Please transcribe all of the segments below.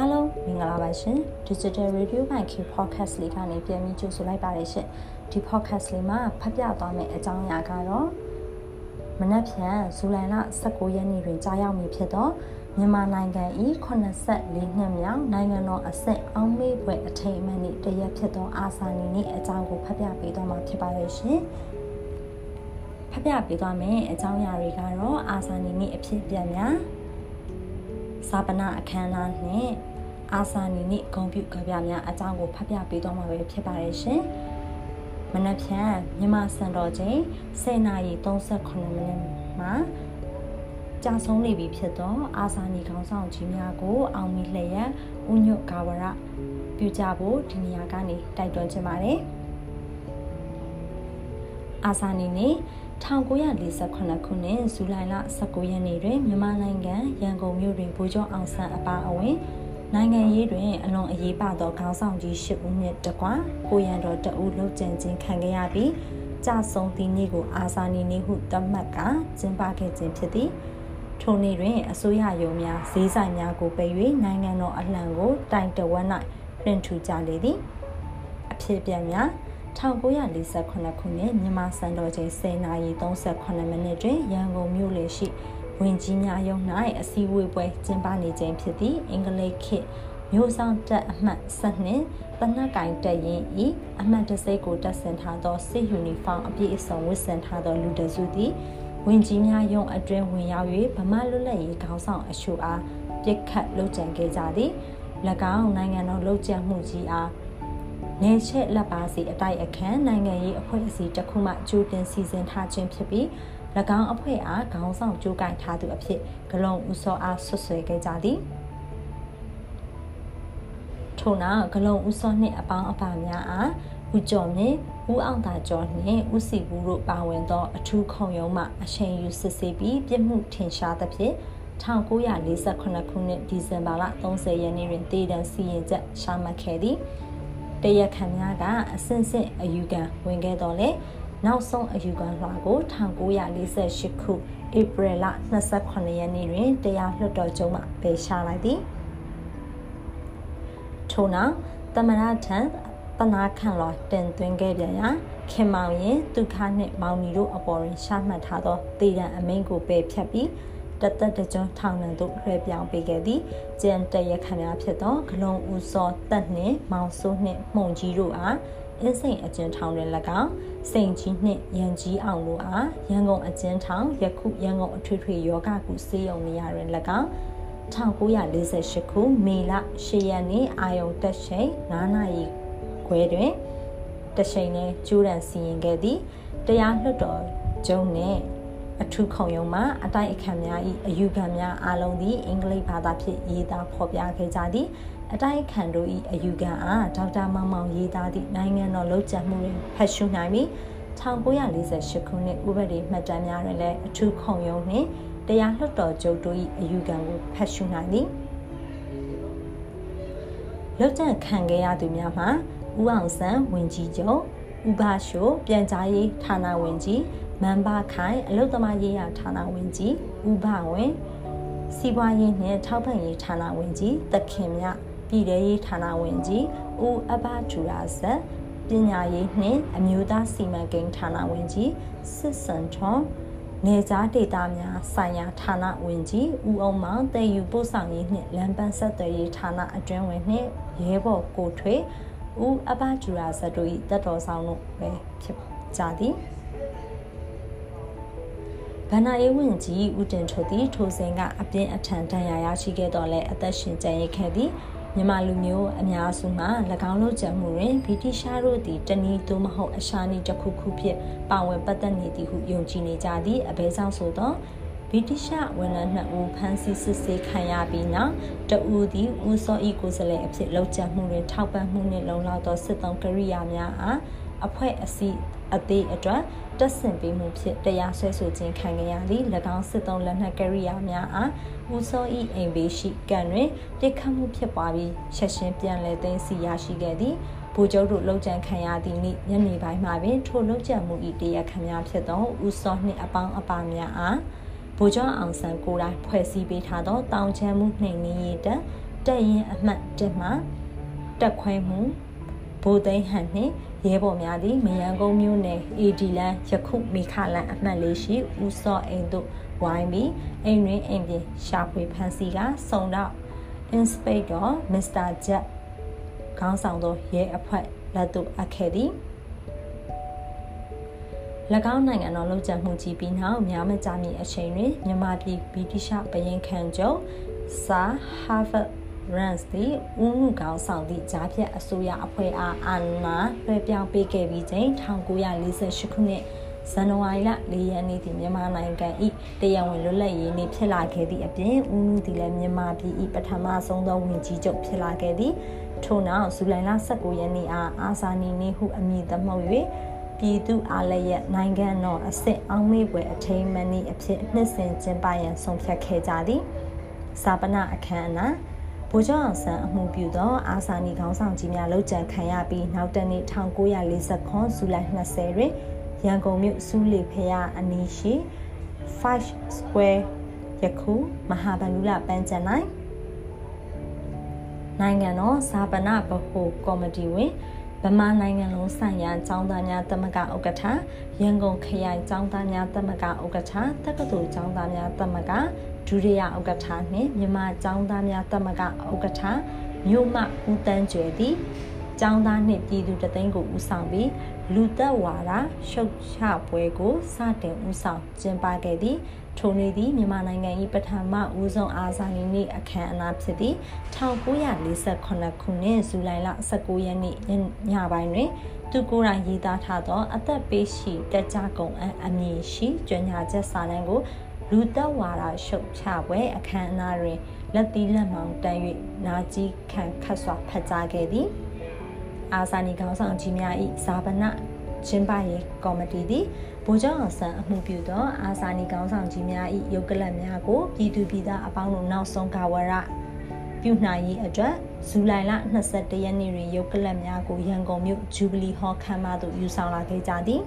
အားလုံးမင်္ဂလာပါရှင် Digital Radio by K Podcast လေးကနေပြန်ပြီးကြိုဆိုလိုက်ပါတယ်ရှင်ဒီ podcast လေးမှာဖတ်ပြသွားမယ့်အကြောင်းအရာကတော့မနက်ဖြန်ဇူလိုင်လ19ရက်နေ့တွင်ကြာရောက်မည်ဖြစ်သောမြန်မာနိုင်ငံ၏84နှစ်မြောက်နိုင်ငံတော်အဆင့်အောင်မေးပွဲအထိမ်းအမှတ်နေ့တရက်ဖြစ်သောအာဇာနည်နေ့အကြောင်းကိုဖတ်ပြပေးသွားမှာဖြစ်ပါတယ်ရှင်ဖတ်ပြပေးသွားမယ့်အကြောင်းအရာတွေကတော့အာဇာနည်နေ့အဖြစ်အပျက်များ ဇာပနာအခမ်းအနားနှင့်အာဆာနီနှင့်ဂုံပြုကြပြများအကြောင်းကိုဖတ်ပြပေးသွားမှာပဲဖြစ်ပါတယ်ရှင်။မနက်ဖြန်မြန်မာစံတော်ချိန်10:38မိနစ်မှာကြာဆုံးနေပြီဖြစ်သောအာဆာနီခေါင်းဆောင်ကြီးများကို အောင်မီလျက်ဥညွတ်ကာဝရပြုကြဖို့ဒီနေရာကနေတိုက်တွန်းချင်ပါတယ်။အာဆာနီနေ 1948ခုနှစ်ဇူလိုင်လ19ရက်နေ့တွင်မြန်မာနိုင်ငံရန်ကုန်မြို့တွင်ဗိုလ်ချုပ်အောင်ဆန်းအပါအဝင်နိုင်ငံရေးတွင်အလွန်အရေးပါသောခေါင်းဆောင်ကြီး၈ဦးနှင့်တကွကိုရန်တော်တအူးလှုပ်ကြံခြင်းခံခဲ့ရပြီးကြဆုံးသည့်နေ့ကိုအာဇာနည်နေ့ဟုသတ်မှတ်ကကျင်းပခဲ့ခြင်းဖြစ်သည်ထိုနေ့တွင်အစိုးရရုံးများဈေးဆိုင်များကိုပိတ်၍နိုင်ငံတော်အလှန်ကိုတိုင်တဝက်၌ပြင်ထူကြလေသည်အဖြစ်ပြများ 1948ခုနှစ်မြန်မာစံတော်ချိန်10:38မိနစ်တွင်ရန်ကုန်မြို့လေရှိဝင်ကြီးများရုံ၌အစည်းအဝေးပွဲကျင်းပနေခြင်းဖြစ်သည့်အင်္ဂလိပ်ခေတ်မျိုးဆောင်တက်အမှတ်7နှင့်တနက်ကင်တက်ရင်ဤအမှတ်တစိတ်ကိုတက်ဆင်ထားသောစစ်ယူနီဖောင်းအပြည့်အစုံဝတ်ဆင်ထားသောလူတစုသည်ဝင်ကြီးများရုံအတွင်းဝင်ရောက်၍ဗမာလွတ်လပ်ရေးခေါင်းဆောင်အရှုအားပြစ်ခတ်လုပ်ကြံခဲ့ကြသည်၎င်းနိုင်ငံတော်လှုပ်ကြံမှုကြီးအား နေချက်လက်ပါစီအတိုက်အခမ်းနိုင်ငံရေးအဖွဲ့အစည်းတစ်ခုမှကြိုတင်စီစဉ်ထားခြင်းဖြစ်ပြီး၎င်းအဖွဲ့အားခေါင်းဆောင်ကြိုးကင်ထားသူအဖြစ်ဂလုံဦးစောအားဆွဆွဲခဲ့ကြသည်ထို့နောက်ဂလုံဦးစောနှင့်အပေါင်းအပါများအားဦးကျော်မြင့်ဦးအောင်သာကျော်နှင့်ဦးစီဘူးတို့ပါဝင်သောအထူးခုံရုံးမှအချိန်ယူစစ်ဆေးပြီးပြစ်မှုထင်ရှားသဖြင့်1948ခုနှစ်ဒီဇင်ဘာလ30ရက်နေ့တွင်တည်တံစီရင်ချက်ရှာမှတ်ခဲ့သည် တရခန်များကအစင်စစ်အယူခံဝင်ခဲ့တော်လဲနောက်ဆုံးအယူခံလွှာကို1948ခုဧပြီလ28ရက်နေ့တွင်တရားလွှတ်တော်ချုပ်မှပယ်ရှားလိုက်သည်ထို့နောက်တမရထံတနာခံလောတင်သွင်းခဲ့ပြန်ရာခင်မောင်ရင်ဒုက္ခနှင့်မောင်နီတို့အပေါ်တွင်ရှာမှတ်ထားသောတည်ရန်အမိန့်ကိုပယ်ဖြတ်ပြီး တသက်တကြွထောင်နှံသို့လွှဲပြောင်းပေးခဲ့သည်ကျန်တရခဏများဖြစ်သောဂလုံးဦးစောတက်နှင့်မောင်စိုးနှင့်မှုန်ကြီးတို့အားအင်းစိန်အကျဉ်းထောင်တွင်၎င်းစိန်ကြီးနှင့်ရန်ကြီးအောင်တို့အားရန်ကုန်အကျဉ်းထောင်ယခုရန်ကုန်အထွေထွေယောဂကုစေယုံနေရာတွင်၎င်း1948ခုမေလ10ရက်နေ့အာယုံတက်ရှိန်9နာရီခွဲတွင်တရှိန်နဲ့ကျူးရန်စီရင်ခဲ့သည်တရားလွှတ်တော်ကျုံနှင့် အထူးခုံရုံးမှအတိုက်အခံများ၏အယူခံများအားလုံးသည်အင်္ဂလိပ်ဘာသာဖြင့်ရေးသားဖော်ပြခဲ့ကြသည်အတိုက်ခံတို့၏အယူခံအားဒေါက်တာမောင်မောင်ရေးသားသည့်နိုင်ငံတော်လုံခြုံမှုတွင်ဖတ်ရှုနိုင်ပြီး1948ခုနှစ်ဥပဒေမှတ်တမ်းများတွင်လည်းအထူးခုံရုံးနှင့်တရားလွှတ်တော်ချုပ်တို့၏အယူခံကိုဖတ်ရှုနိုင်သည်လုံခြုံခံခဲ့ရသူများမှာဦးအောင်ဆန်းဝင်ကြီးချုပ်ဥပါရှိုပြန်ကြားရေးဌာနဝင်ကြီး မန်ဘာခိုင်အလုသမားရေးရာဌာနဝင်ကြီးဥပဝင်စီးပွားရေးနှင့်ထောက်ပံ့ရေးဌာနဝင်ကြီးတခင်မြပြည်ထရေးဌာနဝင်ကြီးဦးအဘဂျူရာဇက်ပညာရေးနှင့်အမျိုးသားစီမံကိန်းဌာနဝင်ကြီးစစ်စံထွန်နေကြားဒေတာများဆိုင်ရာဌာနဝင်ကြီးဦးအောင်မောင်တည်ယူပို့ဆောင်ရေးနှင့်လမ်းပန်းဆက်သွယ်ရေးဌာနအတွင်းဝင်နှင့်ရဲဘော်ကိုထွေဦးအဘဂျူရာဇက်တို့၏တက်တော်ဆောင်တို့ပဲဖြစ်ကြသည် ဗန္နာရေးဝင်ကြီးဦးတင်ထွတ်သည်ထိုစဉ်ကအပြင်းအထန်ဒဏ်ရာရရှိခဲ့တော်လဲအသက်ရှင်ကျန်ရစ်ခဲ့သည်မြန်မာလူမျိုးအများစုမှာ၎င်းတို့ကြံမှုတွင်ဗြိတိရှားတို့သည်တနည်းသို့မဟုတ်အရှာနီတစ်ခုခုဖြင့်ပါဝင်ပတ်သက်နေသည်ဟုယုံကြည်နေကြသည့်အဘဲဆောင်ဆိုသောဗြိတိရှဝန်ထမ်းနှစ်ဦးဖမ်းဆီးစစ်ဆေးခံရပြီးနောက်တဦးသည်ဦးစောဤကိုယ်စားလှယ်အဖြစ်လောက်ကျမှုတွင်ထောက်ပံ့မှုနှင့်လုံလောက်သောစစ်သုံးကရိယာများအား အဖွဲ့အစည်းအသေးအတွက်တက်ဆင်ပေးမှုဖြင့်တရားစွဲဆိုခြင်းခံခဲ့ရသည့်၎င်းစစ်သုံးလက်နက်ကရိယာများအားဦးစောဤအိမ်ဘေးရှိကံတွင်တိခတ်မှုဖြစ်ပွားပြီးချက်ချင်းပြန်လည်သိမ်းဆီးရရှိခဲ့သည်ဗိုလ်ချုပ်တို့လုံခြံခံရသည့်နေ့ညနေပိုင်းမှာပင်ထိုလုံခြံမှု၏တရားခံများဖြစ်သောဦးစောနှင့်အပေါင်းအပါများအားဗိုလ်ချုပ်အောင်ဆန်းကိုယ်တိုင်ဖွဲ့စည်းပေးထားသောတောင်ချမ်းမှုနှိမ်နင်းရေးတပ်တတက်ရင်အမှတ်တက်မှတက်ခွဲမှု ဘိုသိန်းဟန်နှင့်ရဲဘော်များသည်မယန်ကုန်းမြို့နယ်အေဒီလန်ယခုမိခလန်အမှတ်လေးရှိဦးစောအိမ်တို့ဝိုင်းပြီးအိမ်တွင်အိမ်ပြင်ရှာဖွေဖန်စီကစုံတော့ Inspector Mr. Jet ခေါင်းဆောင်သောရဲအဖွဲ့လက်သို့အပ်ခဲ့သည်၎င်းနိုင်ငံတော်လုံခြုံမှုကြီးပြီးနောက်များမကြာမီအချိန်တွင်မြန်မာပြည်ဗြိတိရှဘရင်ခံချုပ်စာဟာဗတ် ရန်စ်သည်ဦးမှုကောင်းဆောင်သည့်ဂျားဖြတ်အစိုးရအဖွဲ့အားအာဏာလွှဲပြောင်းပေးခဲ့ပြီးချိန်1948ခုနှစ်ဇန်နဝါရီလ၄ရက်နေ့သည်မြန်မာနိုင်ငံ၏တရားဝင်လွတ်လပ်ရေးနေ့ဖြစ်လာခဲ့သည့်အပြင်ဦးမှုသည်လည်းမြန်မာပြည်၏ပထမဆုံးသောဝင်ကြီးချုပ်ဖြစ်လာခဲ့သည်ထို့နောက်ဇူလိုင်လ19ရက်နေ့အားအာဇာနည်နေ့ဟုအမည်သမုတ်၍ပြည်သူအားလည်းရနိုင်ငံတော်အစစ်အောင်မေးပွဲအထိမ်းအမှတ်နေ့အဖြစ်နှစ်စဉ်ကျင်းပရန်ဆုံးဖြတ်ခဲ့ကြသည်စာပနာအခမ်းအနား ဗိုလ်ချုပ်အောင်ဆန်းအမှုပြုသောအာဇာနည်ခေါင်းဆောင်ကြီးများလှုပ်ကြံခံရပြီးနောက်တနေ့1940ခုဇူလိုင်20တွင်ရန်ကုန်မြို့စူးလေဖျားအနီးရှိ5 square ယခုမဟာဗန္ဓုလပန်းချန်၌နိုင်ငံတော်ဇာပနာဗဟိုကော်မတီဝင်ဗမာနိုင်ငံလုံးဆိုင်ရာចောင်းသားများတမကဥက္ကဋ္ဌရန်ကုန်ခရိုင်ចောင်းသားများတမကဥက္ကဋ္ဌတက္ကသိုလ်ចောင်းသားများတမက ဒုတိယဥက္ကဋ္ဌနှင့်မြန်မာចောင်းသားများတမကဥက္ကဋ္ဌမြို့မှဦးတန်းကျွယ်သည်ចောင်းသားနှင့်ပြည်သူတသိန်းကိုဦးဆောင်ပြီးလူသက်ဝါဒရှုပ်ချပွဲကိုစတင်ဦးဆောင်ကျင်းပခဲ့သည်ထိုနေ့သည်မြန်မာနိုင်ငံ၏ပထမဦးဆုံးအာဇာနည်နေ့အခမ်းအနားဖြစ်သည့်1948ခုနှစ်ဇူလိုင်လ19ရက်နေ့ညပိုင်းတွင် သူကိုယ်တိုင်ရေးသားထားသော အသက်ပေးရှိတက်ကြကုန်အအမည်ရှိကြညာချက်စာတမ်းကို လူသက်ဝါဒရှုပ်ချပွဲအခမ်းအနားတွင်လက်သီးလက်မောင်းတန်း၍နာကြီးခံခတ်စွာဖတ်ကြားခဲ့သည်အာဇာနည်ခေါင်းဆောင်ကြီးများ၏ဇာပနကျင်းပရေးကော်မတီသည်ဗိုလ်ချုပ်အောင်ဆန်းအမှုပြုသောအာဇာနည်ခေါင်းဆောင်ကြီးများ၏ရုပ်ကလပ်များကိုပြည်သူပြည်သားအပေါင်းတို့နောက်ဆုံးကာဝရပြုနိုင်ရေးအတွက်ဇူလိုင်လ22ရက်နေ့တွင်ရုပ်ကလပ်များကိုရန်ကုန်မြို့ဂျူဘလီဟော်ခမ်းမသို့ယူဆောင်လာခဲ့ကြသည်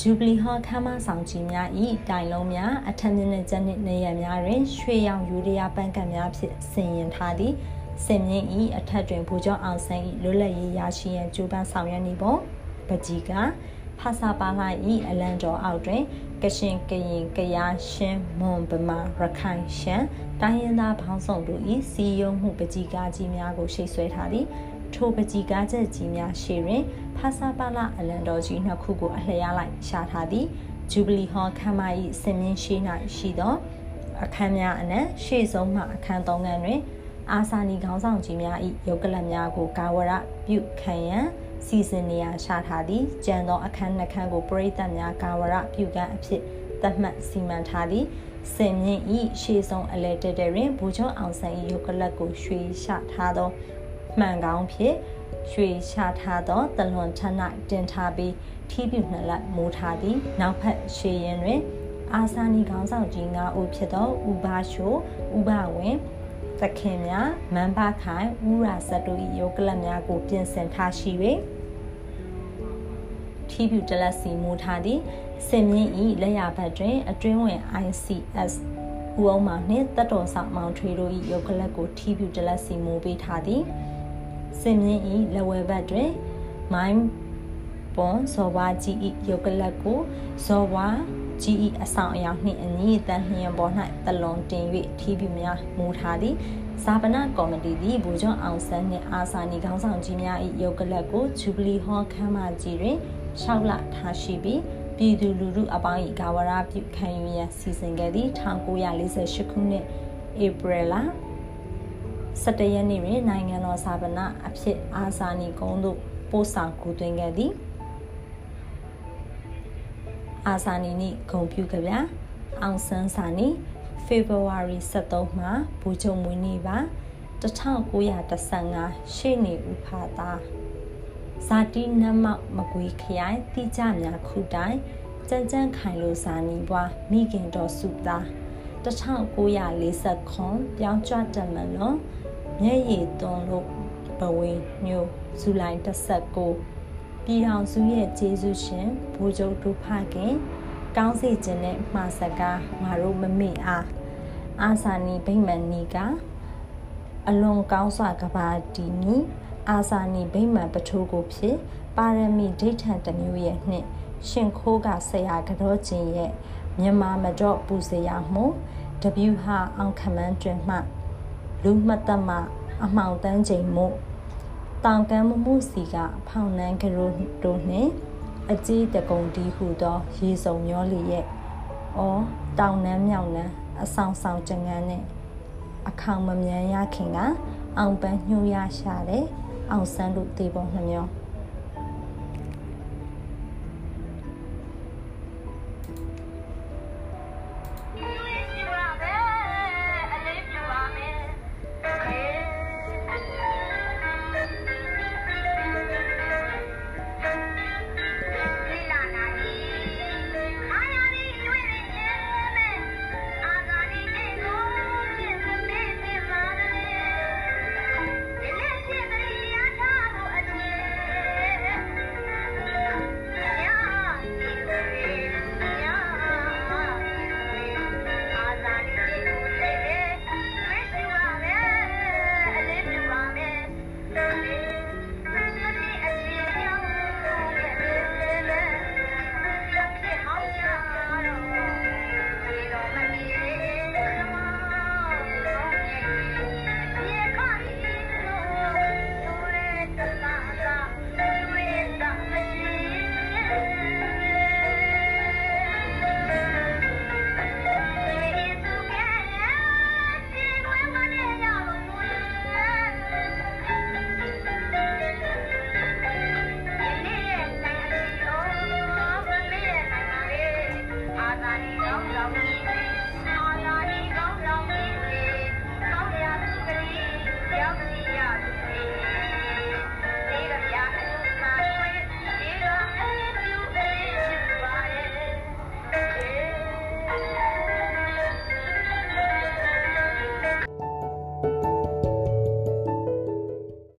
ဂျူဘလီဟော်ခမ်းမဆောင်ကြီးများ၏တိုင်လုံးများအထက်မြင့်တဲ့ကျက်နှင့်နေရများတွင်ရွှေရောင်ယူရီးယားပန်းကတ်များဖြင့်ဆင်ရင်ထားသည်စင်မြင့်ဤအထက်တွင်ဘူကျောင်းအောင်ဆန်းဤလွတ်လပ်ရေးရရှိရန်ကြိုးပမ်းဆောင်ရွက်နေပုံပကြီးကဖာစာပါလာဤအလံတော်အောက်တွင်ကရှင်ကရင်ကရားရှင်းမွန်ဗမာရခိုင်ရှမ်းတိုင်းရင်းသားဘောင်းဆောင်တို့ဤစီယုံမှုပကြီးကားကြီးများကိုရှိတ်ဆွဲထားသည် ထိုပကြီးကားချက်ကြီးများရှေတွင်ဖာစာပါလာအလံတော်ကြီးနှစ်ခုကိုအလျားလိုက်ရှာထားသည်ဂျူဘလီဟော်ခမ်းမ၏စင်မြင့်ရှိ၌ရှိသောအခမ်းများအနက်ရှေ့ဆုံးမှအခမ်းသုံးခန်းတွင် အာဆာနီခေါင်းဆောင်ကြီးများ၏ရုပ်ကလပ်များကိုကာဝရပြုခံရန်စီစဉ်နေရရှာထားသည့်ကြံသောအခန်းနှခန်းကိုပရိသတ်များကာဝရပြုကန်းအဖြစ်သတ်မှတ်စီမံထားသည်စင်မြင့်ဤရှေးဆုံးအလဲတက်တဲ့တွင်ဘူချုံအောင်ဆန်း၏ရုပ်ကလပ်ကိုရွှေရှာထားသော မှန်ကောင်းဖြင့်ရွှေရှာထားသောတလွန်ထ၌တင်ထားပြီးထီးပြူနှလက်မိုးထားသည်နောက်ဖက်ရှေးရင်တွင် အာဆာနီခေါင်းဆောင်ကြီး၅ဦးဖြစ်သောဥပါရှိုဥပဝင်သခင်များမန်ဘခိုင်ဥရာဇတ်တို့၏ယောကလတ်များကို ပြင်ဆင်ထားရှိ၍ထီးဖြူတလက်စီမူထားသည့်စင်မြင့်၏လက်ရဘက်တွင် အတွင်းဝင် ICS ဦးအောင်မောင်နှင့်တတ်တော်ဆောင်မောင်ထွေတို့၏ယောကလတ်ကိုထီးဖြူတလက်စီမူပေးထားသည် စင်မြင့်၏လက်ဝဲဘက်တွင်မိုင်းပွန်ဇော်ဝါကြီး၏ယောကလတ်ကိုဇော်ဝါကြီး၏အဆောင်အယောင်နှင့်အညီတန်လျင်ပေါ်၌တလွန်တင်၍ထီးပြများမူထားသည်ဇာပနာကော်မတီသည်ဘူကျွန်းအောင်ဆန်းနှင့်အာစာနီခေါင်းဆောင်ကြီးများ၏ရုပ်ကလပ်ကိုဂျူဘလီဟောခမ်းမကြီးတွင်ရှောက်လထားရှိပြီးပြည်သူလူထုအပေါင်း၏ဂါဝရပြုခံယူရန်စီစဉ်ခဲ့သည့်1948ခုနှစ်ဧပြီလ 17ရက်နေ့တွင်နိုင်ငံတော်ဇာပနာအဖြစ်အာစာနီကုန်းသို့ပို့ဆောင်ကူးသွင်းခဲ့သည်အာဇာနီနိဂုံပြုကြဗျာအောင်ဆန်းစာနီဖေဖော်ဝါရီ23မှာဘူချုံမွေးနေ့ပါ1915ရှေ့နေဥဖာသာဇာတိနမောက်မကွေးခရိုင်တိကြများခုတိုင်ကြံကြံခိုင်လိုဇာနီပွားမိခင်တော်စုသား1940ခွန်ပြောင်းကြွတမလွန် မျက်ရည်သွန်းလို့ဘဝင်းညိုဇူလိုင်19ပြည်တော်စုရဲ့ကျေးဇူးရှင်ဘိုးချုပ်ဒုဖခင်ကောင်းစီခြင်းနဲ့မှာစကားငါတို့မမေ့အားအာစာနီဗိမ္မာန်နီကအလွန်ကောင်းစွာကဘာတီနီအာစာနီဗိမ္မာန်ပထိုးကိုဖြစ်ပါရမီဒိဋ္ဌံတမျိုးရဲ့နှင့်ရှင်ခိုးကဆရာကတော့ချင်းရဲ့မြန်မာမတော့ပူစရာမှုဒဗျူဟာအောင်ခမန်းတွင်မှ လူမှတ်တမအမှောင်တန်းချိန်မှုတောင်ကမ်းမှုစီက ဖောင်နှန်းကရိုတို့နှင့်အကြီးတကုံဒီဟုသော ရေစုံမျောလီရဲ့အော်တောင်နှမ်းမြောင်နှမ်းအဆောင်ဆောင်ကြငန်းနဲ့အခေါင်မမြန်ရခင်က အောင်ပန်းညှိုးရရှာတဲ့အောင်ဆန်းတို့တေပုံနှမျော